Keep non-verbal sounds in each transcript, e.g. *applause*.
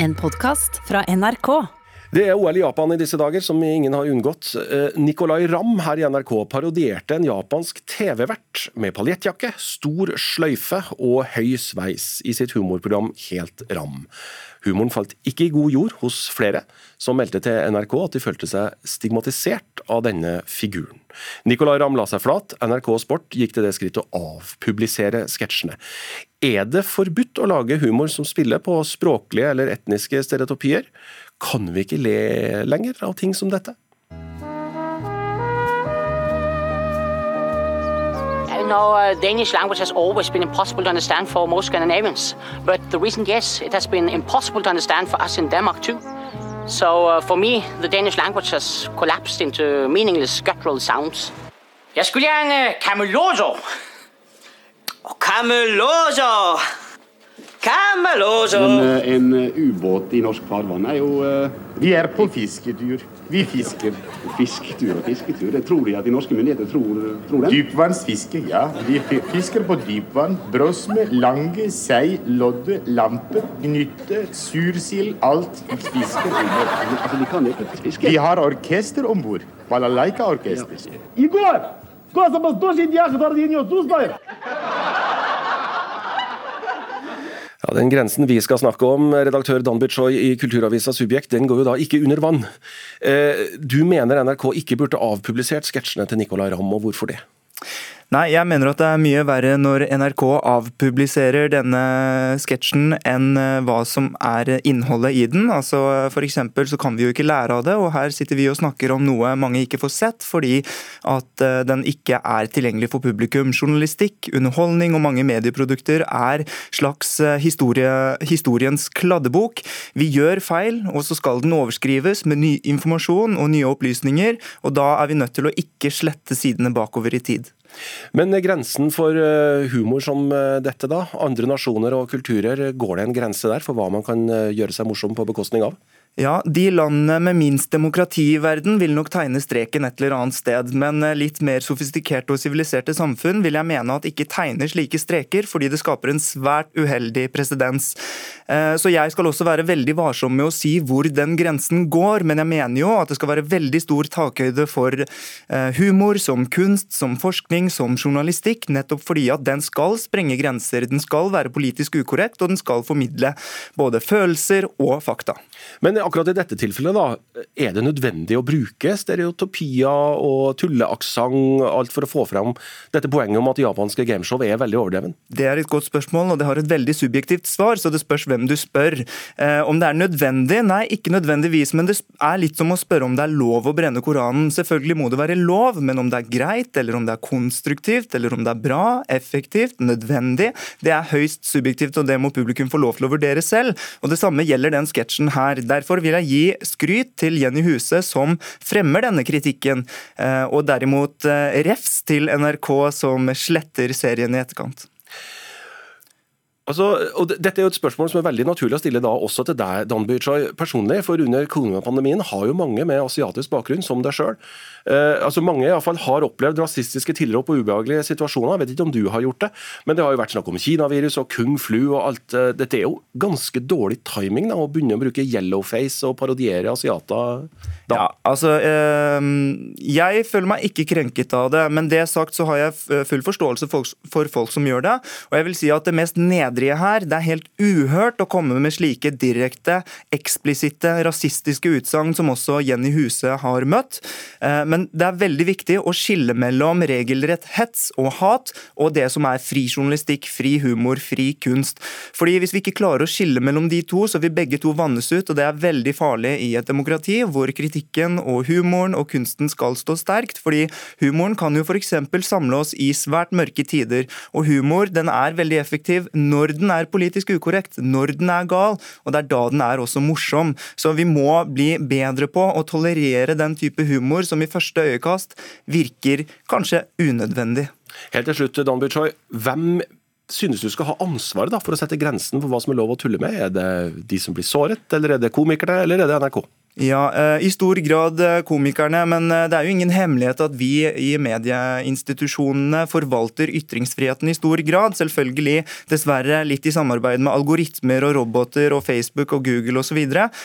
En podkast fra NRK. Det er OL i Japan i disse dager, som ingen har unngått. Eh, Nicolay Ramm her i NRK parodierte en japansk TV-vert med paljettjakke, stor sløyfe og høy sveis i sitt humorprogram Helt Ram. Humoren falt ikke i god jord hos flere, som meldte til NRK at de følte seg stigmatisert av denne figuren. Nicolay Ramm la seg flat, NRK Sport gikk til det skritt å avpublisere sketsjene. Er det forbudt å lage humor som spiller på språklige eller etniske stereotypier? Kan vi ikke le lenger av ting som dette? no, uh, Danish language has always been impossible to understand for most Scandinavians. But the reason, yes, it has been impossible to understand for us in Denmark too. So uh, for me, the Danish language has collapsed into meaningless guttural sounds. Jeg skulle gjerne Cameloso. Cameloso! Men eh, en eh, ubåt i norsk farvann er jo eh, Vi er på fisketur. Vi fisker. Fisketur og fisketur. Det tror de at de norske myndigheter tror, tror det? Dypvannsfiske, ja. Vi fisker på dypvann. Brøsme, lange, sei, lodde, lampe, gnytte, sursild. Alt Vi fisker Altså, de kan ikke fiske? Vi har orkester om bord. Balalaika-orkester. Ja. I går! Ja, Den grensen vi skal snakke om, redaktør Dan Bitsjoy i kulturavisa Subjekt, den går jo da ikke under vann. Eh, Du mener NRK ikke burde avpublisert sketsjene til Nicolay Ramm, og hvorfor det? Nei, jeg mener at det er mye verre når NRK avpubliserer denne sketsjen enn eh, hva som er innholdet i den. Altså, For eksempel så kan vi jo ikke lære av det, og her sitter vi og snakker om noe mange ikke får sett fordi at eh, den ikke er tilgjengelig for publikum. Journalistikk, underholdning og mange medieprodukter er slags eh, historie, historiens kladdebok. Vi gjør feil, og så skal den overskrives med ny informasjon og nye opplysninger, og da er vi nødt til å ikke slette sidene bakover i tid. Men grensen for eh, humor som eh, dette, da? Andre nasjoner og kulturer, går det en grense der for hva man kan eh, gjøre seg morsom på bekostning av? Ja, De landene med minst demokrati i verden vil nok tegne streken et eller annet sted, men eh, litt mer sofistikerte og siviliserte samfunn vil jeg mene at ikke tegner slike streker, fordi det skaper en svært uheldig presedens. Eh, Så jeg skal også være veldig varsom med å si hvor den grensen går, men jeg mener jo at det skal være veldig stor takhøyde for eh, humor som kunst, som forskning, som journalistikk, nettopp fordi at den skal sprenge grenser. Den skal være politisk ukorrekt, og den skal formidle både følelser og fakta. Men akkurat i dette tilfellet, da, er det nødvendig å bruke stereotopier og tulleaksent, alt for å få fram dette poenget om at japanske gameshow er veldig overdreven? Det er et godt spørsmål, og det har et veldig subjektivt svar, så det spørs hvem du spør. Eh, om det er nødvendig? Nei, ikke nødvendigvis, men det er litt som å spørre om det er lov å brenne Koranen. Selvfølgelig må det være lov, men om det er greit, eller om det er konstruktivt, eller om det er bra, effektivt, nødvendig, det er høyst subjektivt, og det må publikum få lov til å vurdere selv. Og Det samme gjelder den sketsjen her. Derfor vil jeg gi skryt til Jenny Huse, som fremmer denne kritikken, eh, og derimot eh, refs til NRK, som sletter serien i etterkant. Altså, og Dette er jo et spørsmål som er veldig naturlig å stille da også til deg, Dan Byrchai, personlig. For under koronapandemien har jo mange med asiatisk bakgrunn, som deg sjøl, eh, altså mange i alle fall har opplevd rasistiske tilrop og ubehagelige situasjoner. Jeg vet ikke om du har gjort det, men det har jo vært snakk om kinavirus og kung flu og alt. eh, Dette er jo ganske dårlig timing da, å begynne å bruke yellowface og parodiere asiater. Da. Ja, altså eh, Jeg føler meg ikke krenket av det, men det sagt så har jeg full forståelse for, for folk som gjør det. Og jeg vil si at det mest nedrige her, det er helt uhørt å komme med slike direkte, eksplisitte rasistiske utsagn som også Jenny Huse har møtt. Eh, men det er veldig viktig å skille mellom regelrett hets og hat, og det som er fri journalistikk, fri humor, fri kunst. Fordi Hvis vi ikke klarer å skille mellom de to, så vil begge to vannes ut, og det er veldig farlig i et demokrati hvor kritikken og humoren og kunsten skal stå sterkt. fordi humoren kan jo f.eks. samle oss i svært mørke tider, og humor den er veldig effektiv når den er politisk ukorrekt, når den er gal, og det er da den er også morsom. Så vi må bli bedre på å tolerere den type humor som i første øyekast virker kanskje unødvendig. Helt til slutt, Dan Bichoy. hvem synes du skal ha ansvaret for å sette grensen for hva som er lov å tulle med? Er det de som blir såret, eller er det komikerne, eller er det NRK? Ja, eh, i stor grad eh, komikerne, men eh, det er jo ingen hemmelighet at vi i medieinstitusjonene forvalter ytringsfriheten i stor grad. Selvfølgelig, dessverre litt i samarbeid med algoritmer og roboter og Facebook og Google osv.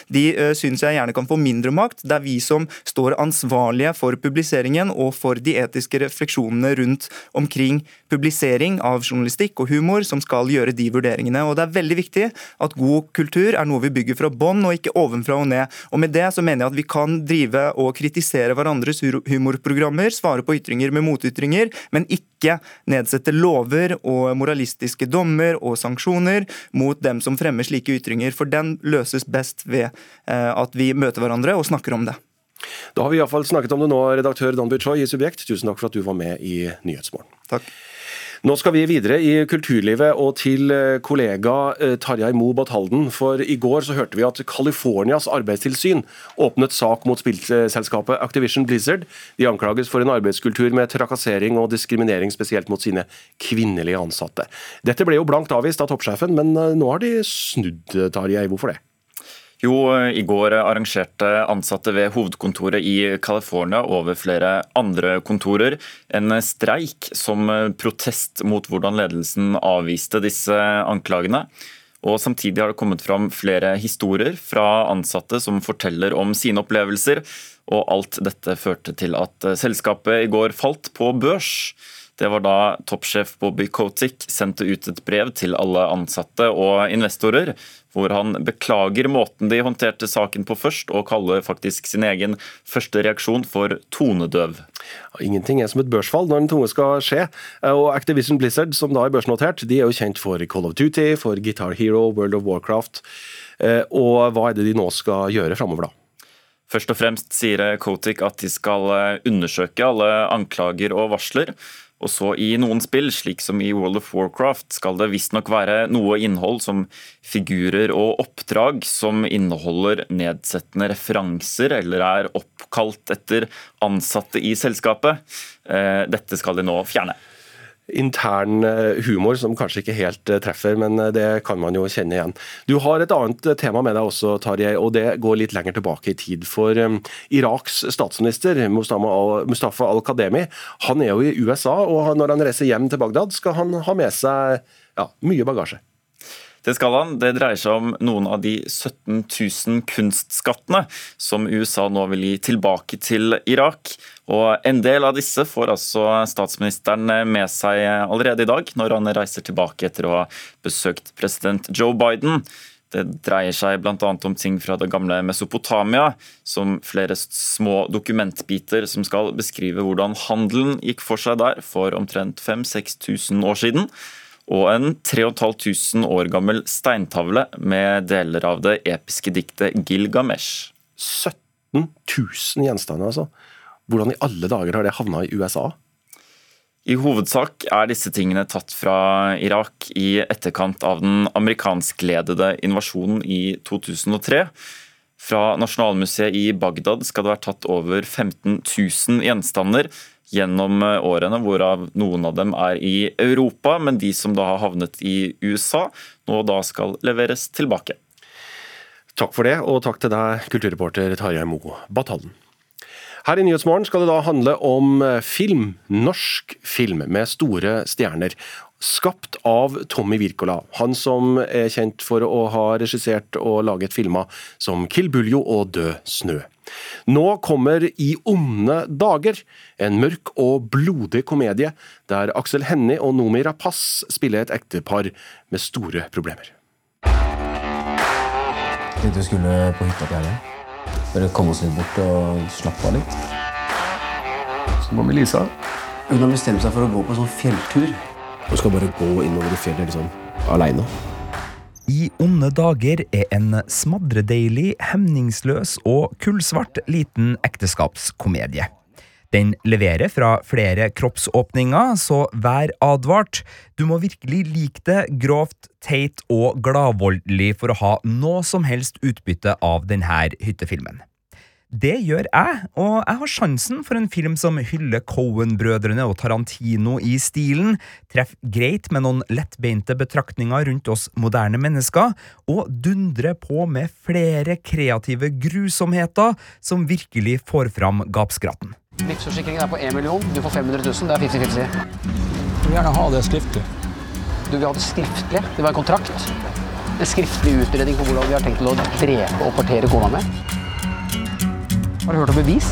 De syns jeg gjerne kan få mindre makt. Det er vi som står ansvarlige for publiseringen og for de etiske refleksjonene rundt omkring publisering av journalistikk og humor som skal gjøre de vurderingene. Og det er veldig viktig at god kultur er noe vi bygger fra bånn og ikke ovenfra og ned. Og med det det så mener jeg at vi kan drive og kritisere hverandres humorprogrammer, svare på ytringer med motytringer, men ikke nedsette lover og moralistiske dommer og sanksjoner mot dem som fremmer slike ytringer, for den løses best ved eh, at vi møter hverandre og snakker om det. Da har vi iallfall snakket om det nå, redaktør Dan Choi i Subjekt. Tusen takk for at du var med i Nyhetsmorgen. Takk. Nå skal vi videre i kulturlivet og til eh, kollega eh, Tarjei Mo Bathalden. For i går så hørte vi at Californias arbeidstilsyn åpnet sak mot spillselskapet Activision Blizzard. De anklages for en arbeidskultur med trakassering og diskriminering, spesielt mot sine kvinnelige ansatte. Dette ble jo blankt avvist av toppsjefen, men eh, nå har de snudd, Tarjei. Hvorfor det? Jo, I går arrangerte ansatte ved hovedkontoret i California over flere andre kontorer en streik som protest mot hvordan ledelsen avviste disse anklagene. Og Samtidig har det kommet fram flere historier fra ansatte som forteller om sine opplevelser. Og alt dette førte til at selskapet i går falt på børs. Det var da toppsjef Bobby Kotick sendte ut et brev til alle ansatte og investorer, hvor han beklager måten de håndterte saken på først, og kaller faktisk sin egen første reaksjon for tonedøv. Ingenting er som et børsfall når noe skal skje. Og Activision Blizzard, som da er børsnotert, de er jo kjent for Call of Duty, for Guitar Hero, World of Warcraft. Eh, og hva er det de nå skal gjøre framover, da? Først og fremst sier Kotik at de skal eh, undersøke alle anklager og varsler. Og så I noen spill, slik som i World of Warcraft, skal det visstnok være noe innhold som figurer og oppdrag som inneholder nedsettende referanser eller er oppkalt etter ansatte i selskapet. Eh, dette skal de nå fjerne intern eh, humor som kanskje ikke helt eh, treffer, men eh, det kan man jo kjenne igjen. Du har et annet tema med deg også, Tarjei, og det går litt lenger tilbake i tid. For Iraks statsminister Mustafa al-Kademi han er jo i USA, og når han reiser hjem til Bagdad, skal han ha med seg ja, mye bagasje. Det skal han. Det dreier seg om noen av de 17 000 kunstskattene som USA nå vil gi tilbake til Irak. Og En del av disse får altså statsministeren med seg allerede i dag, når han reiser tilbake etter å ha besøkt president Joe Biden. Det dreier seg bl.a. om ting fra det gamle Mesopotamia, som flere små dokumentbiter som skal beskrive hvordan handelen gikk for seg der for omtrent 5000-6000 år siden og en 3500 år gammel steintavle med deler av det episke diktet Gilgamesh. 17 000 gjenstander, altså. Hvordan i alle dager har det havna i USA? I hovedsak er disse tingene tatt fra Irak i etterkant av den amerikanskledede invasjonen i 2003. Fra Nasjonalmuseet i Bagdad skal det være tatt over 15 000 gjenstander gjennom eh, årene, hvorav noen av dem er i Europa, men de som da har havnet i USA, nå da skal leveres tilbake. Takk for det, og takk til deg, kulturreporter Tarjei Moe Batallen. Her i Nyhetsmorgen skal det da handle om eh, film, norsk film med store stjerner. Skapt av Tommy Wirkola, han som er kjent for å ha regissert og laget filmer som Kill Buljo og Død snø. Nå kommer I onde dager, en mørk og blodig komedie der Aksel Hennie og Nomi Rapace spiller et ektepar med store problemer. Tenkte du skulle på hytta til helga. Bare komme oss litt bort og slappe av litt. Så må vi Lisa. Hun har bestemt seg for å gå på en sånn fjelltur. Hun skal bare gå innover i fjellet liksom, aleine. I onde dager er en smadredeilig, hemningsløs og kullsvart liten ekteskapskomedie. Den leverer fra flere kroppsåpninger, så vær advart. Du må virkelig like det grovt, teit og gladvoldelig for å ha noe som helst utbytte av denne hyttefilmen. Det gjør jeg, og jeg har sjansen for en film som hyller Cohen-brødrene og Tarantino i stilen, treffer greit med noen lettbeinte betraktninger rundt oss moderne mennesker, og dundrer på med flere kreative grusomheter som virkelig får fram gapskratten. Livsforsikringen er på 1 million, du får 500 000, det er 50-50. Jeg vil gjerne ha det skriftlig. Du vil ha det skriftlig, det vil være en kontrakt. En skriftlig utredning på hvordan vi har tenkt å drepe og partere kona med. Har du hørt om bevis?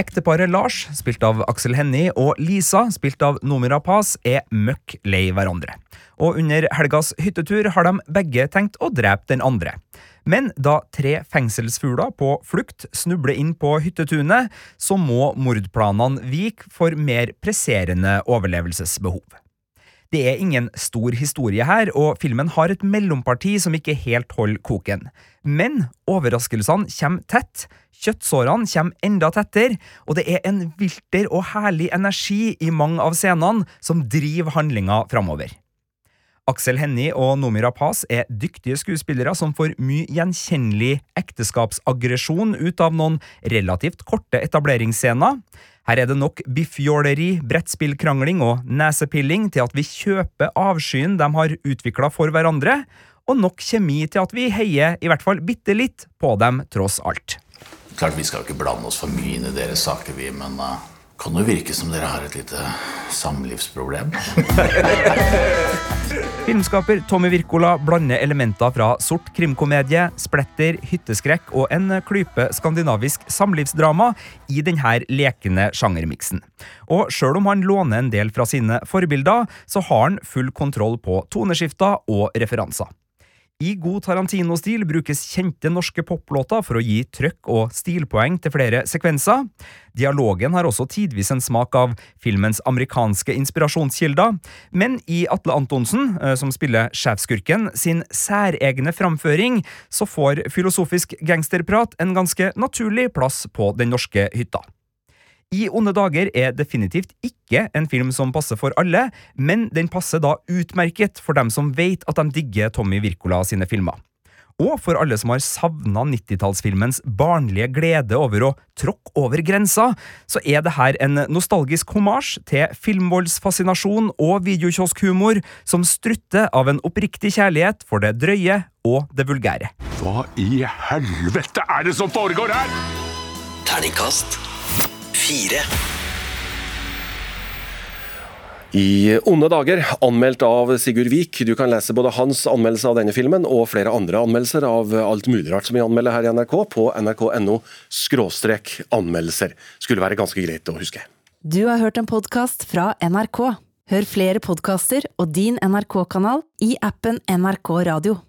Ekteparet Lars, spilt av Aksel Hennie, og Lisa, spilt av Nomira Rapaz, er møkk lei hverandre. Og under helgas hyttetur har de begge tenkt å drepe den andre. Men da tre fengselsfugler på flukt snubler inn på hyttetunet, så må mordplanene vike for mer presserende overlevelsesbehov. Det er ingen stor historie her, og filmen har et mellomparti som ikke helt holder koken. Men overraskelsene kommer tett, kjøttsårene kommer enda tettere, og det er en vilter og herlig energi i mange av scenene som driver handlinga framover. Aksel Hennie og Nomi Rapaz er dyktige skuespillere som får mye gjenkjennelig ekteskapsaggresjon ut av noen relativt korte etableringsscener. Her er det nok biffjåleri, brettspillkrangling og nesepilling til at vi kjøper avskyen de har utvikla for hverandre, og nok kjemi til at vi heier i hvert fall bitte litt på dem tross alt. Klart Vi skal ikke blande oss for mye inn i deres saker, vi, men uh, kan jo virke som dere har et lite samlivsproblem. *laughs* Filmskaper Tommy Wirkola blander elementer fra sort krimkomedie, splatter, hytteskrekk og en klype skandinavisk samlivsdrama i denne lekende sjangermiksen. Og sjøl om han låner en del fra sine forbilder, så har han full kontroll på toneskifter og referanser. I god Tarantino-stil brukes kjente norske poplåter for å gi trøkk og stilpoeng til flere sekvenser. Dialogen har også tidvis en smak av filmens amerikanske inspirasjonskilder, men i Atle Antonsen, eh, som spiller sjefskurken, sin særegne framføring, så får filosofisk gangsterprat en ganske naturlig plass på den norske hytta. I onde dager er definitivt ikke en film som passer for alle, men den passer da utmerket for dem som vet at de digger Tommy Wirkola sine filmer. Og for alle som har savna 90-tallsfilmens barnlige glede over å tråkke over grensa, så er det her en nostalgisk homasj til filmvoldsfascinasjon og videokiosk-humor som strutter av en oppriktig kjærlighet for det drøye og det vulgære. Hva i helvete er det som foregår her?! Terningkast fire. I onde dager, anmeldt av Sigurd Vik. Du kan lese både hans anmeldelse av denne filmen og flere andre anmeldelser av alt mulig rart som vi anmelder her i NRK, på nrk.no skråstrek anmeldelser. Skulle være ganske greit å huske. Du har hørt en podkast fra NRK. Hør flere podkaster og din NRK-kanal i appen NRK Radio.